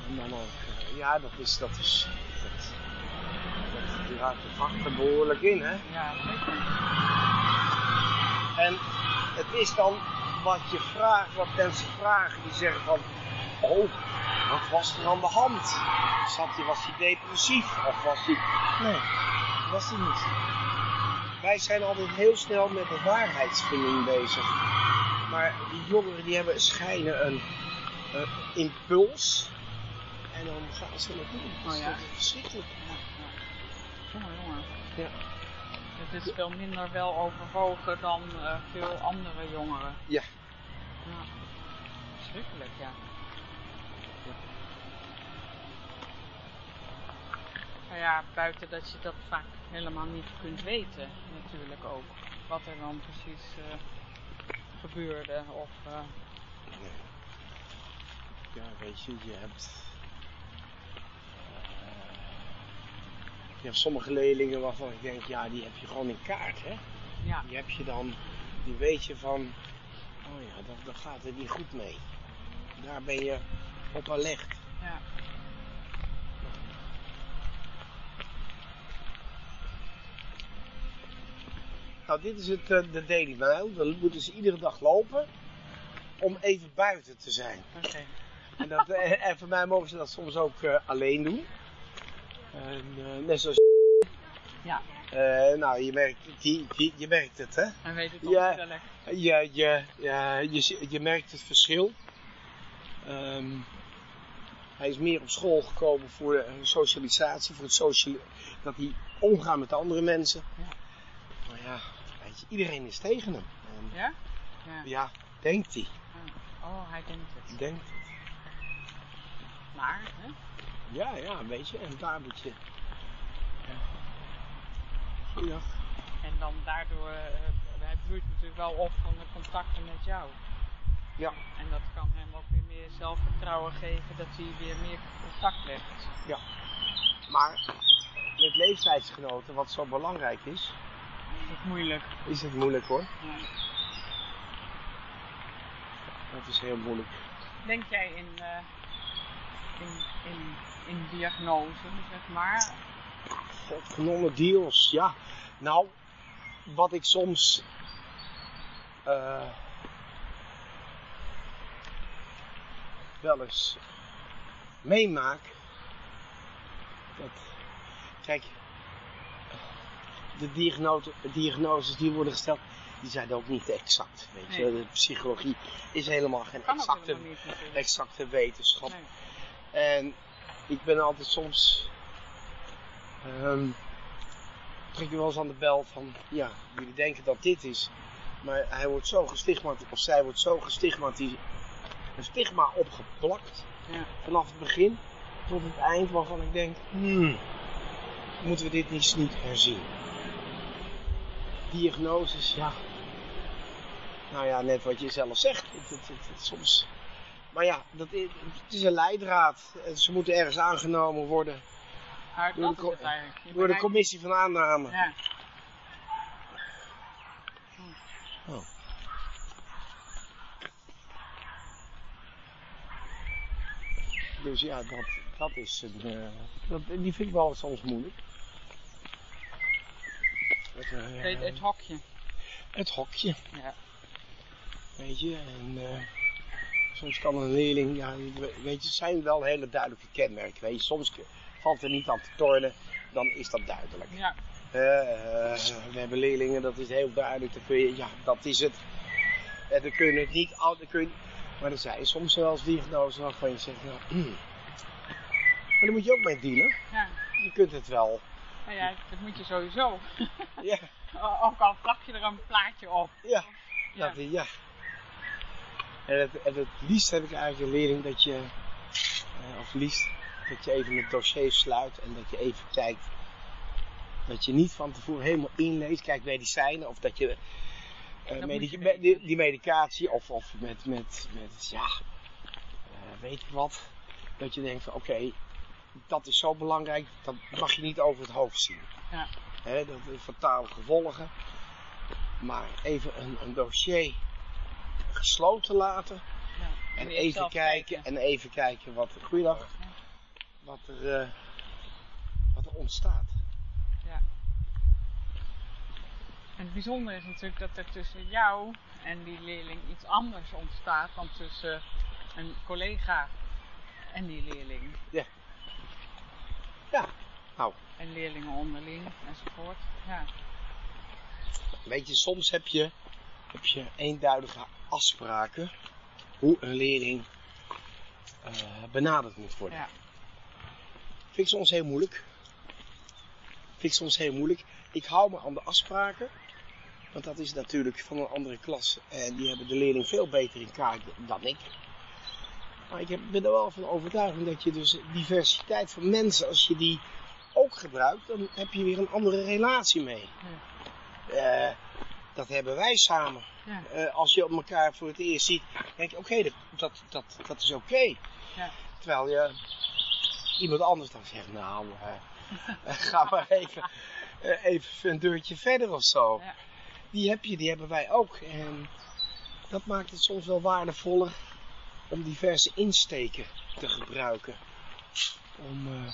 En dan ook, eh, ja, dat is, dat is, dat, dat, die raakt de vacht er behoorlijk in, hè? Ja, zeker. En het is dan wat je vraagt, wat mensen vragen, die zeggen van, oh, wat was er aan de hand? Zat hij, was hij depressief of was hij... Nee, was hij niet. Wij zijn altijd heel snel met de waarheidsvinding bezig. Maar die jongeren die hebben schijnen een impuls. En dan gaan ze naartoe. Dat is Oh ja. verschrikkelijk. Jongen, jongen. Ja. Het is veel minder wel overwogen dan eh, veel andere jongeren. Ja. Ja. Schrikkelijk, ja. Nou ja, buiten dat je dat vaak helemaal niet kunt weten, natuurlijk ook. Wat er dan precies eh, gebeurde. Of, eh, Ja, weet je, je hebt. eh, je hebt sommige leerlingen waarvan ik denk, ja, die heb je gewoon in kaart, hè? ja. Die heb je dan, die weet je van, oh ja, dat, dat gaat er niet goed mee. Daar ben je op alert. ja. Nou, dit is het, eh, de Daily Mile. Dan moeten ze iedere dag lopen om even buiten te zijn. Oké. En, dat, eh, en voor mij mogen ze dat soms ook eh, alleen doen. En, net zoals. Ja. Nou, je merkt, die, die, je merkt het, hè? En weet het Ja. opstellen. Je, je, ja, je, je merkt het verschil. Ehm, hij is meer op school gekomen voor de socialisatie, voor het sociale, dat hij omgaat met andere mensen. Ja. Maar ja, iedereen is tegen hem. En, Ja? Ja. ja, denkt hij. Oh, hij denkt het. Denkt het. Maar, hè? Ja, ja, weet je. En daar moet je... Ja. En dan daardoor, eh, hij bloeit natuurlijk wel op van de contacten met jou. Ja. En dat kan hem ook weer meer zelfvertrouwen geven dat hij weer meer contact legt. Ja. Maar met leeftijdsgenoten, wat zo belangrijk is, Is moeilijk. is het moeilijk hoor. Ja. Dat is heel moeilijk. Denk jij in, eh, in, in, in diagnose, zeg maar? Godgenomen deals, ja. Nou, wat ik soms. eh, wel eens meemaak. Dat, kijk, de diagnose, diagnoses die worden gesteld, die zijn ook niet exact. Weet je, Nee. de psychologie is helemaal geen exacte, helemaal niet natuurlijk. exacte wetenschap. Nee. En ik ben altijd soms. ehm trek je wel eens aan de bel van. Ja, jullie denken dat dit is. Maar hij wordt zo gestigmatiseerd. Of zij wordt zo gestigmatiseerd. Een stigma opgeplakt. Ja. Vanaf het begin tot het eind. Waarvan ik denk. Hmm, moeten we dit niet, niet herzien? Diagnoses, ja. Nou ja, net wat je zelf zegt. Het, het, soms. Maar ja, dat is, het is een leidraad. Ze moeten ergens aangenomen worden Maar Door de door de commissie van aanname. Ja. Dus ja, dat, dat is een. eh, dat, die vind ik wel soms moeilijk. Eh, Het, het hokje. het hokje. Ja. Weet je, en eh, soms kan een leerling, ja, weet je, het zijn wel hele duidelijke kenmerken. Weet je, soms valt er niet aan te tornen, dan is dat duidelijk. Ja. Eh, we hebben leerlingen, dat is heel duidelijk. Dan kun je, ja, dat is het. En dan kun je het niet al, dan kun je, maar er zijn soms wel eens diagnoses waarvan je zegt, nou, maar daar moet je ook mee dealen. ja. Je kunt het wel. Nou ja, dat moet je sowieso. Ja, Ook al plak je er een plaatje op. ja. Ja. Dat, ja. En het, en het liefst heb ik eigenlijk een leerling dat je, eh, of liefst, dat je even het dossier sluit en dat je even kijkt. Dat je niet van tevoren helemaal inleest, kijk medicijnen of dat je eh, je die medicatie of, of met, met, met ja, eh, weet ik wat. Dat je denkt van oké, dat is zo belangrijk, dat mag je niet over het hoofd zien. Ja. Dat heeft fatale gevolgen. Maar even een, een dossier gesloten laten. Ja. En even kijken, en even kijken wat er, goeiedag, wat er, eh, wat er ontstaat. En het bijzondere is natuurlijk dat er tussen jou en die leerling iets anders ontstaat dan tussen een collega en die leerling. Ja, nou, En leerlingen onderling enzovoort. Ja. weet je, soms heb je, heb je eenduidige afspraken hoe een leerling eh, benaderd moet worden. Ja. Vind ik soms heel moeilijk. Vind ik soms heel moeilijk. Ik hou me aan de afspraken. Want dat is natuurlijk van een andere klas. En die hebben de leerling veel beter in kaart dan ik. Maar ik ben er wel van overtuigd dat je dus diversiteit van mensen, als je die ook gebruikt, dan heb je weer een andere relatie mee. Eh, dat hebben wij samen. Ja. Eh, als je elkaar voor het eerst ziet, denk je, oké, dat, dat, dat, dat is oké. Ja. Terwijl je iemand anders dan zegt, nou, eh, ga maar even, even een deurtje verder of zo. Ja. Die heb je, die hebben wij ook. En dat maakt het soms wel waardevoller om diverse insteken te gebruiken. Om eh,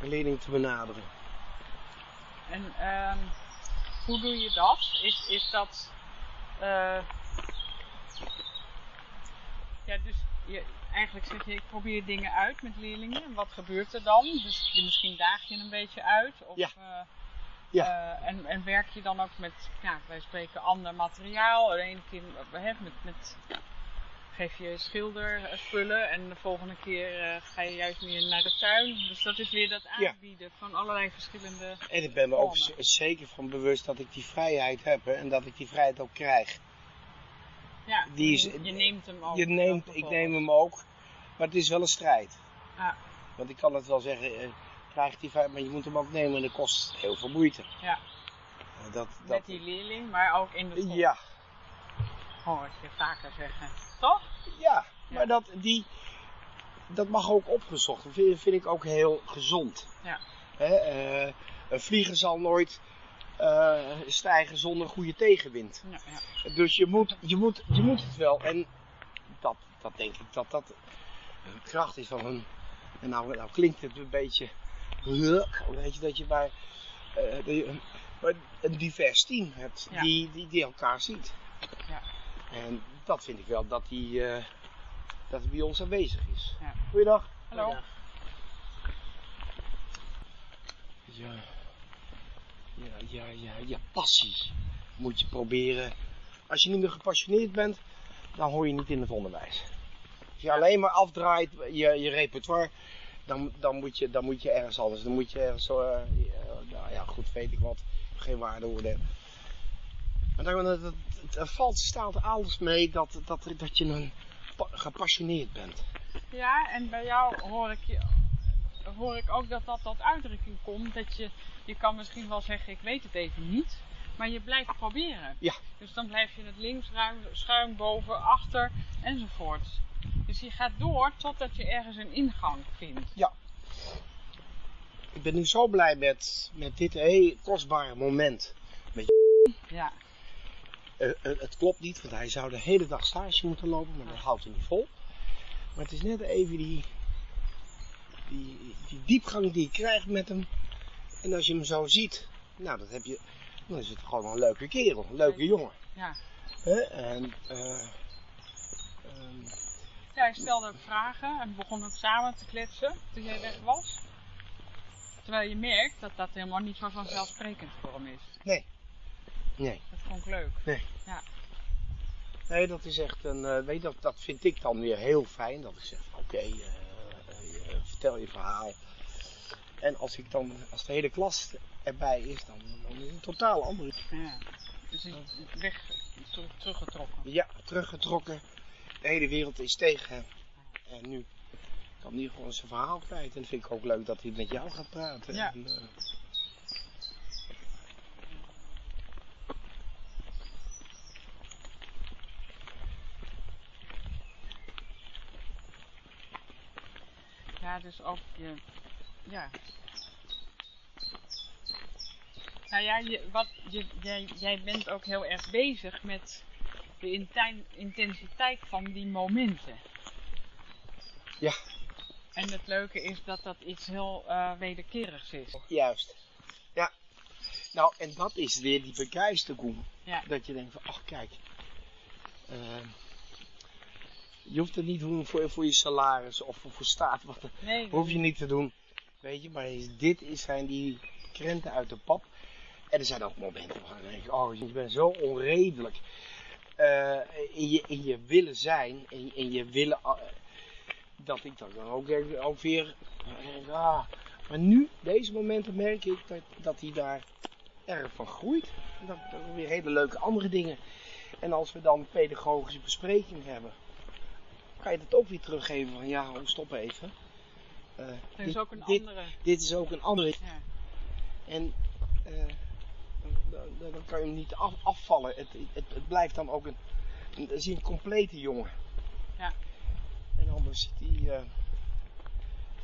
een leerling te benaderen. En ehm, hoe doe je dat? Is, is dat. eh, ja, dus je, eigenlijk zeg je, ik probeer dingen uit met leerlingen. En wat gebeurt er dan? Dus je, misschien daag je een beetje uit. Of, Ja. eh, Ja. en, en werk je dan ook met, ja, wij spreken ander materiaal. De ene keer met, met geef je schilderspullen en de volgende keer eh, ga je juist meer naar de tuin. Dus dat is weer dat Ja. aanbieden van allerlei verschillende... En ik ben me ook Vormen. zeker van bewust dat ik die vrijheid heb hè, en dat ik die vrijheid ook krijg. Ja, Die is- je, je neemt hem ook. Je neemt, ik neem hem ook, maar het is wel een strijd. Ja. Want ik kan het wel zeggen, eh, krijg die vrijheid, maar je moet hem ook nemen en dat kost heel veel moeite. Ja. Eh, Dat, Met dat, die leerling, maar ook in de school. ja, Hoor je vaker zeggen. Toch? ja, maar dat, die, dat mag ook opgezocht. Dat vind, vind ik ook heel gezond. Ja. Hè, eh, een vlieger zal nooit eh, stijgen zonder goede tegenwind. Ja, ja. Dus je moet, je moet, je moet het wel. En dat, dat denk ik dat dat een kracht is van een. En nou, nou klinkt het een beetje. Weet je, dat je bij, dat je een, bij een divers team hebt Ja. die, die, die elkaar ziet. Ja. En dat vind ik wel dat die, eh, dat bij ons aanwezig is. Ja. Goeiedag. Hallo. Ja, ja, ja, ja, ja, passie moet je proberen. Als je niet meer gepassioneerd bent, dan hoor je niet in het onderwijs. Als je alleen maar afdraait je, je repertoire, dan, dan, moet je, dan moet je ergens anders. Dan moet je ergens zo, eh, ja, nou ja, goed, weet ik wat, geen waardeoordeel. Maar dan, het, valt staat alles mee dat, dat, dat je een pa- gepassioneerd bent. Ja, en bij jou hoor ik, hoor ik ook dat dat tot uitdrukking komt. Dat je, je kan misschien wel zeggen, ik weet het even niet. Maar je blijft proberen. Ja. Dus dan blijf je het links ruim, schuin, boven, achter enzovoort. Dus je gaat door totdat je ergens een ingang vindt. Ik ben nu zo blij met, met dit heel kostbare moment. Ja, Eh, eh, het klopt niet, want hij zou de hele dag stage moeten lopen, maar dat houdt hij niet vol. Maar het is net even die, die, die diepgang die je krijgt met hem. En als je hem zo ziet, nou, dat heb je, dan is het gewoon een leuke kerel, een leuke jongen. ja. En, Ja, hij stelde vragen en begon ook samen te kletsen toen jij weg was. Terwijl je merkt dat dat helemaal niet zo vanzelfsprekend voor hem is. nee, Dat vond ik leuk. nee, dat is echt een, eh, weet dat, dat vind ik dan weer heel fijn. Dat ik zeg, oké, eh, eh, vertel je verhaal. En als ik dan, als de hele klas erbij is, dan, dan is het een totaal andere. Ja. Dus is weg, terug, teruggetrokken. Ja, teruggetrokken. De hele wereld is tegen hem. En nu kan hij gewoon zijn verhaal kwijt. En dat vind ik ook leuk dat hij met jou gaat praten. Ja. En, Ja, dus ook je, ja. Nou ja, je, wat, je, jij, jij bent ook heel erg bezig met de intensiteit van die momenten. Ja. En het leuke is dat dat iets heel eh, wederkerigs is. Juist. Ja. Nou, en dat is weer die begeistering. Ja. Dat je denkt van, ach kijk. eh, je hoeft het niet te doen voor, voor je salaris of voor, voor staat. Wat, Nee, hoef je niet te doen. Weet je, maar dit is, zijn die krenten uit de pap. En er zijn ook momenten waar je denkt, oh je bent zo onredelijk. eh, in, je, in je willen zijn, in, in je willen, eh, dat ik dan ook, denk, ook weer, eh, ah. maar nu, deze momenten merk ik dat, dat hij daar erg van groeit. Dat, dat weer hele leuke andere dingen. En als we dan pedagogische bespreking hebben, kan je dat ook weer teruggeven van ja, oh, stop even. Eh, er is dit- ook een dit, andere. dit is ook een andere. Ja. En eh, dan, dan- kan je hem niet af, afvallen. Het, het, het blijft dan ook een, een, is een complete jongen. Ja. En anders zit hij. eh,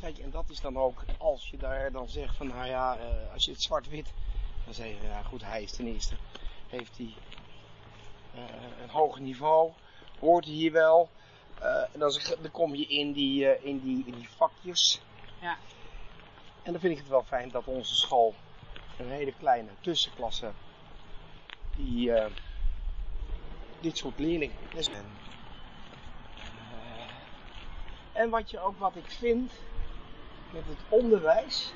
kijk, en dat is dan ook als je daar dan zegt van, nou ja, als je het zwart-wit, dan zeg je, ja goed, hij is ten eerste, heeft hij een hoog niveau, hoort hij hier wel. Eh, en dan, dan kom je in die, eh, in, die, in die vakjes. Ja. En dan vind ik het wel fijn dat onze school een hele kleine tussenklasse die eh, dit soort leerlingen is. En, en wat je ook wat ik vind met het onderwijs.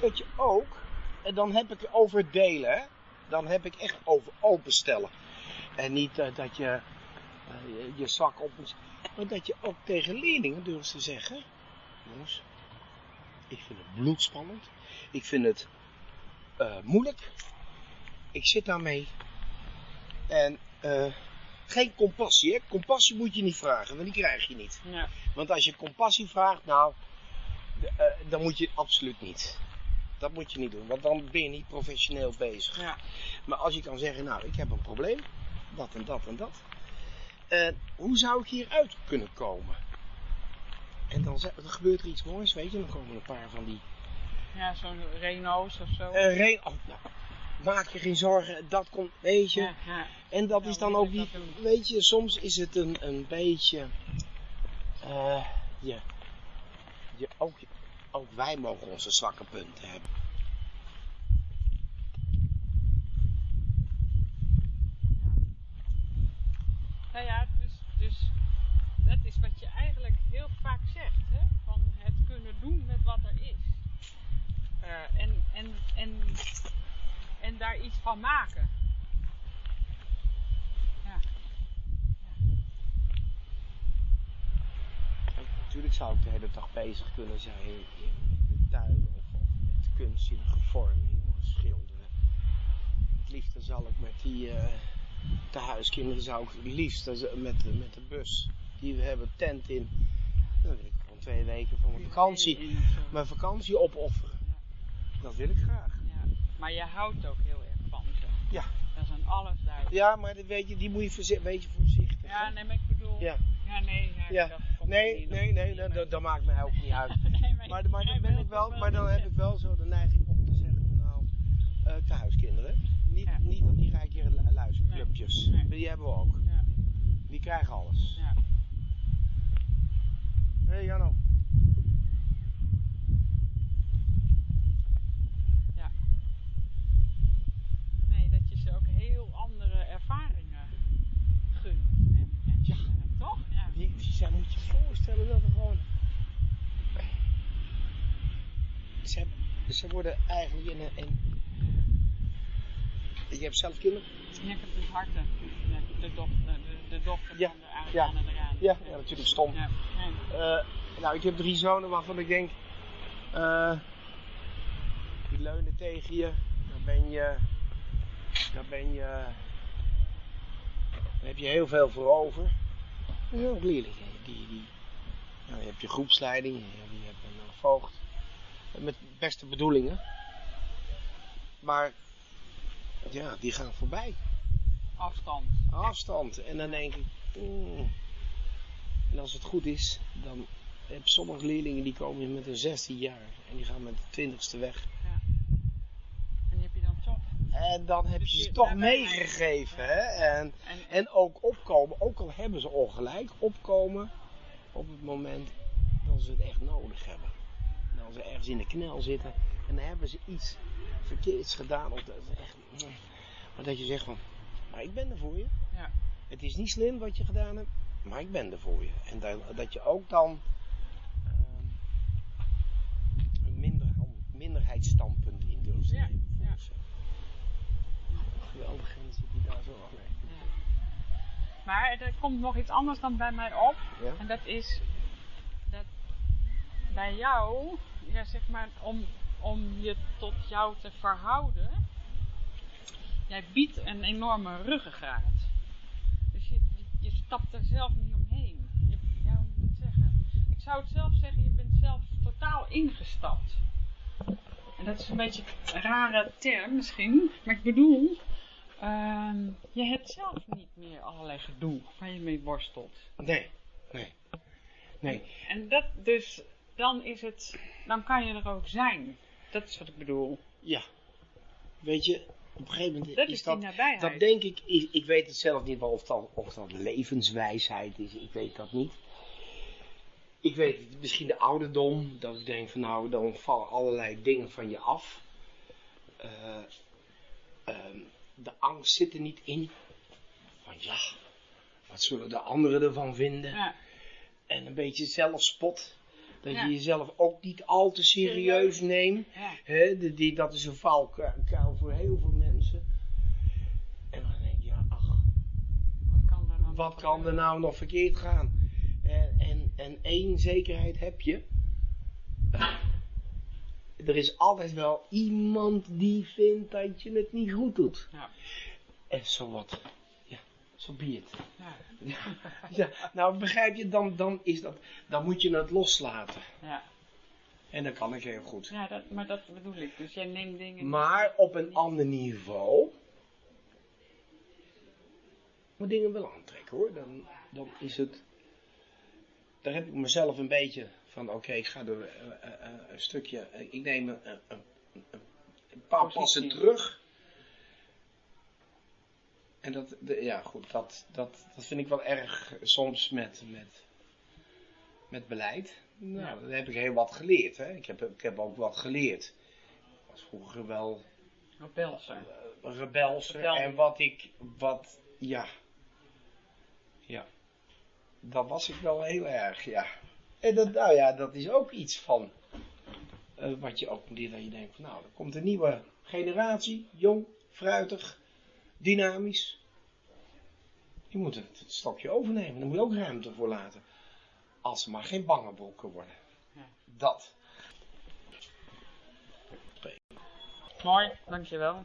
Dat je ook, en dan heb ik het over delen, hè, Dan heb ik echt over openstellen. En niet eh, dat je eh, je- je zak op moet maar dat je ook tegen leerlingen durft te zeggen: Jongens, ik vind het bloedspannend. Ik vind het eh, moeilijk. Ik zit daarmee. En geen compassie, hè? Compassie moet je niet vragen, want die krijg je niet. Ja. Want als je compassie vraagt, nou, dan moet je het absoluut niet. Dat moet je niet doen, want dan ben je niet professioneel bezig. Ja. Maar als je kan zeggen, nou, ik heb een probleem, dat en dat en dat. En hoe zou ik hieruit kunnen komen? En dan, gebeurt er iets moois, weet je. Dan komen een paar van die... Ja, zo'n Renault's of zo. eh re- oh, nou, maak je geen zorgen, dat komt, weet je. ja, ja. En dat is dan ook doen? weet je, soms is het een, een beetje, eh, je, je, ook, ook wij mogen onze zwakke punten hebben. Nou ja, dus, dus dat is wat je eigenlijk heel vaak zegt, hè? Van het kunnen doen met wat er is. Eh, en, en, en, en daar iets van maken. Ja. Natuurlijk zou ik de hele dag bezig kunnen zijn in de tuin of, of met kunstzinnige vorming of schilderen. Het liefste zal ik met die eh tehuiskinderen zou ik het liefst als- met, de- met de bus die we hebben, tent in. Dan wil ik gewoon twee weken van mijn vakantie, mijn vakantie opofferen. Dat wil ik graag. Ja. Maar je houdt ook heel erg van ze. Ja. Dat is aan alles duidelijk. Ja, maar dat weet je, die moet je voorzi- weet je voorzichtig. Ja, hè? nee, maar ik bedoel... Ja. Ja, nee. Ja, Nee, nee, nee, dat, dat, maakt mij ook niet uit. Nee, Maar, dan ben ik wel, maar dan heb ik wel zo de neiging om te zeggen van nou, eh tehuiskinderen. Niet, Ja. niet dat die lu- luisterclubjes. Nee. Die hebben we ook. Ja, Die krijgen alles. ja. Hé hey, Janno. Nee, dat je ze ook heel andere ervaringen gunt. En, en, Ja. eh, toch? Ja. Die, die zijn, moet je je voorstellen dat er gewoon... Ze, hebben- ze worden eigenlijk in een... In... Je hebt zelf kinderen? Ik heb het harten. De, dochter, de, de dochter Ja, van de ja, en de Raan. Ja, ja natuurlijk stom. Ja. Eh, nou, ik heb drie zonen waarvan ik denk, eh, die leunen tegen je, daar ben je, daar ben je, heb je heel veel voor over. Er ook leerlingen, die, die, nou, je hebt je groepsleiding, je je hebt een voogd, met beste bedoelingen. Maar, ja, die gaan voorbij. Afstand. Afstand. En dan denk ik, mm. en als het goed is, dan heb sommige leerlingen die komen met een 16 jaar en die gaan met de 20ste weg. En die heb je dan toch. En dan heb je Dus ze je- toch meegegeven. Hè? En, En, en ook opkomen, ook al hebben ze ongelijk, opkomen op het moment dat ze het echt nodig hebben. Dan ze ergens in de knel zitten en dan hebben ze iets verkeerds gedaan. Of dat echt, maar dat je zegt van, maar ik ben er voor je. Ja. Het is niet slim wat je gedaan hebt, maar ik ben er voor je. En dat, dat je ook dan ehm, een minder, minderheidsstandpunt in durft te Ja, nemen. ja. Geweldig en zit die daar zo af. Maar er komt nog iets anders dan bij mij op. Ja? En dat is bij jou, ja, zeg maar, om, om je tot jou te verhouden, jij biedt een enorme ruggengraat. Dus je, je, je stapt er zelf niet omheen. Je, ja, hoe moet ik het zeggen? Ik zou het zelf zeggen, je bent zelf totaal ingestapt. En dat is een beetje een rare term misschien, maar ik bedoel, ehm, je hebt zelf niet meer allerlei gedoe waar je mee worstelt. Nee, nee, nee. En dat dus, dan is het, dan kan je er ook zijn. Dat is wat ik bedoel. Ja. Weet je, op een gegeven moment Dat is, dat, dat denk ik, ik, ik weet het zelf niet wel of dat, of dat levenswijsheid is, ik weet dat niet. Ik weet het, misschien de ouderdom, dat ik denk van nou, dan vallen allerlei dingen van je af. Eh, ehm, de angst zit er niet in. Van ja, wat zullen de anderen ervan vinden? Ja, En een beetje zelfspot. Dat je jezelf ook niet al te serieus neemt. Hè? Die, dat is een valkuil voor heel veel mensen. En dan denk je, ja, ach, wat kan er nou, wat kan er nou nog verkeerd gaan? En, en, en één zekerheid heb je. er is altijd wel iemand die vindt dat je het niet goed doet. Ja. En zo wat zo be it. Ja. Ja, nou begrijp je, dan, dan, is dat, dan moet je het loslaten. Ja. En dat kan ik heel goed. Ja, dat, maar dat bedoel ik. Dus jij neemt dingen... Maar op een ander niveau. Moet dingen wel aantrekken hoor. Dan, dan is het. Daar heb ik mezelf een beetje van: oké, ik ga er eh, eh, eh, een stukje. ik neem een, een, een, een paar Positie. passen terug. En dat, de- ja goed, dat, dat, dat vind ik wel erg soms met, met, met beleid. Nou, Ja. dan heb ik heel wat geleerd. Hè. Ik, heb, ik heb ook wat geleerd. Ik was vroeger wel Rebelse. eh, rebels. Vertel. En wat ik, wat, ja. Ja. Dat was ik wel heel erg, ja. En dat, nou ja, dat is ook iets van. eh, wat je ook moet dat je denkt van, nou, er komt een nieuwe generatie, jong, fruitig, dynamisch. Je moet het, stokje overnemen, daar moet je ook ruimte voor laten. Als ze maar geen bange bokken worden. Ja. Dat. Mooi, dankjewel.